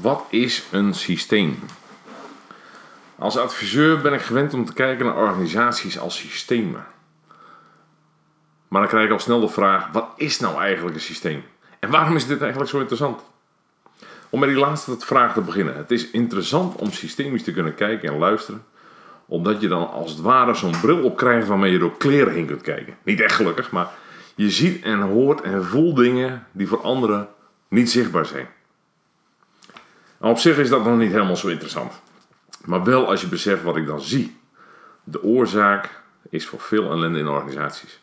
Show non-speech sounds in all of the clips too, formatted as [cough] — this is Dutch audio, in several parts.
Wat is een systeem? Als adviseur ben ik gewend om te kijken naar organisaties als systemen. Maar dan krijg ik al snel de vraag: wat is nou eigenlijk een systeem? En waarom is dit eigenlijk zo interessant? Om met die laatste vraag te beginnen. Het is interessant om systemisch te kunnen kijken en luisteren, omdat je dan als het ware zo'n bril op krijgt waarmee je door kleren heen kunt kijken. Niet echt gelukkig, maar je ziet en hoort en voelt dingen die voor anderen niet zichtbaar zijn. Nou, op zich is dat nog niet helemaal zo interessant. Maar wel als je beseft wat ik dan zie. De oorzaak is voor veel ellende in organisaties.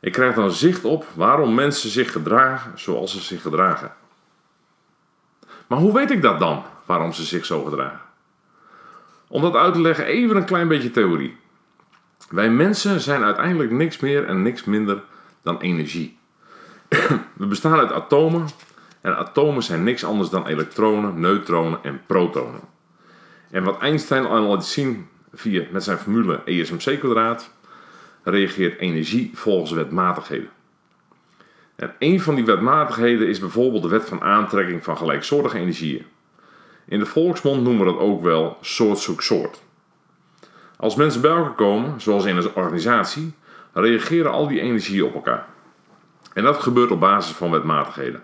Ik krijg dan zicht op waarom mensen zich gedragen zoals ze zich gedragen. Maar hoe weet ik dat dan, waarom ze zich zo gedragen? Om dat uit te leggen, even een klein beetje theorie. Wij mensen zijn uiteindelijk niks meer en niks minder dan energie. [clears throat] We bestaan uit atomen en atomen zijn niks anders dan elektronen, neutronen en protonen. En wat Einstein al laat zien via, met zijn formule ESMC reageert energie volgens wetmatigheden. En een van die wetmatigheden is bijvoorbeeld de wet van aantrekking van gelijksoortige energieën. In de volksmond noemen we dat ook wel soort zoek soort. Als mensen bij elkaar komen, zoals in een organisatie, reageren al die energieën op elkaar. En dat gebeurt op basis van wetmatigheden.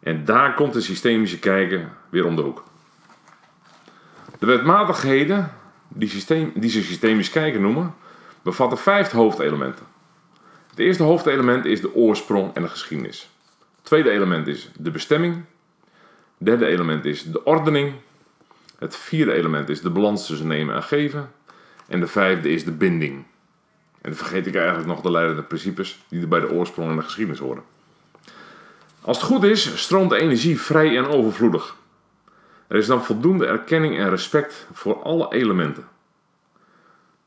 En daar komt de systemische kijken weer om de hoek. De wetmatigheden, die, systeem, ze systemisch kijken noemen, bevatten vijf hoofdelementen. Het eerste hoofdelement is de oorsprong en de geschiedenis. Het tweede element is de bestemming. Het derde element is de ordening. Het vierde element is de balans tussen nemen en geven. En de vijfde is de binding. En dan vergeet ik eigenlijk nog de leidende principes die er bij de oorsprong en de geschiedenis horen. Als het goed is, stroomt de energie vrij en overvloedig. Er is dan voldoende erkenning en respect voor alle elementen.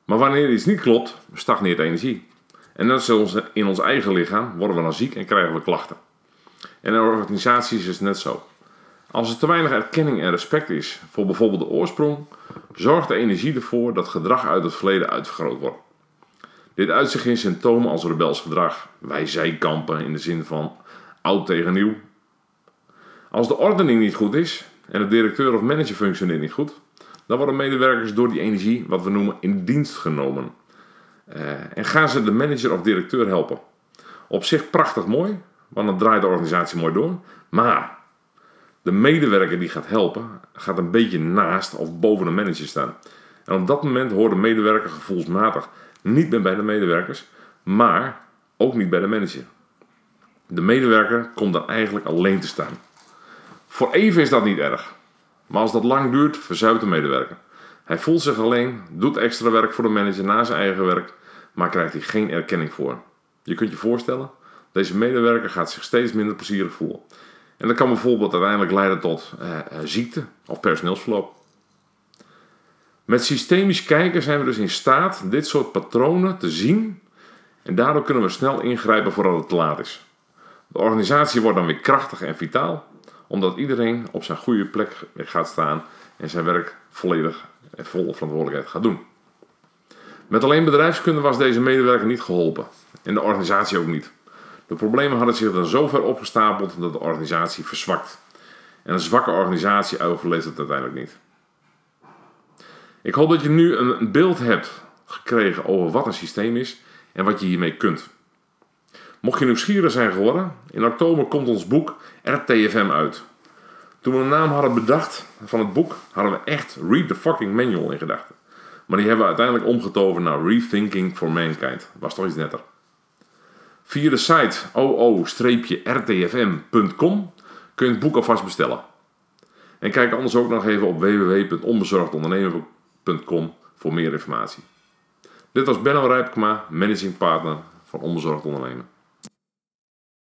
Maar wanneer iets niet klopt, stagneert energie. En net zoals in ons eigen lichaam worden we dan ziek en krijgen we klachten. En in organisaties is het net zo. Als er te weinig erkenning en respect is voor bijvoorbeeld de oorsprong, zorgt de energie ervoor dat gedrag uit het verleden uitvergroot wordt. Dit uitzicht in symptomen als rebels gedrag, wij zijkampen in de zin van oud tegen nieuw. Als de ordening niet goed is en de directeur of manager functioneert niet goed, dan worden medewerkers door die energie, wat we noemen, in dienst genomen. Uh, en gaan ze de manager of directeur helpen. Op zich prachtig mooi, want dan draait de organisatie mooi door. Maar de medewerker die gaat helpen, gaat een beetje naast of boven de manager staan. En op dat moment hoort de medewerker gevoelsmatig niet meer bij de medewerkers, maar ook niet bij de manager. De medewerker komt dan eigenlijk alleen te staan. Voor even is dat niet erg. Maar als dat lang duurt, verzuipt de medewerker. Hij voelt zich alleen, doet extra werk voor de manager na zijn eigen werk, maar krijgt hij geen erkenning voor. Je kunt je voorstellen, deze medewerker gaat zich steeds minder plezierig voelen. En dat kan bijvoorbeeld uiteindelijk leiden tot eh, eh ziekte of personeelsverloop. Met systemisch kijken zijn we dus in staat dit soort patronen te zien en daardoor kunnen we snel ingrijpen voordat het te laat is. De organisatie wordt dan weer krachtig en vitaal, omdat iedereen op zijn goede plek gaat staan en zijn werk volledig en vol verantwoordelijkheid gaat doen. Met alleen bedrijfskunde was deze medewerker niet geholpen en de organisatie ook niet. De problemen hadden zich dan zo ver opgestapeld dat de organisatie verzwakt. En een zwakke organisatie overleeft het uiteindelijk niet. Ik hoop dat je nu een beeld hebt gekregen over wat een systeem is en wat je hiermee kunt. Mocht je nieuwsgierig zijn geworden, in oktober komt ons boek RTFM uit. Toen we een naam hadden bedacht van het boek, hadden we echt Read the Fucking Manual in gedachten. Maar die hebben we uiteindelijk omgetoverd naar Rethinking for Mankind. Was toch iets netter. Via de site oo-rtfm.com kun je het boek alvast bestellen. En kijk anders ook nog even op www.onbezorgdondernemen.com voor meer informatie. Dit was Benno Rijpkema, managing partner van Onbezorgd Ondernemen.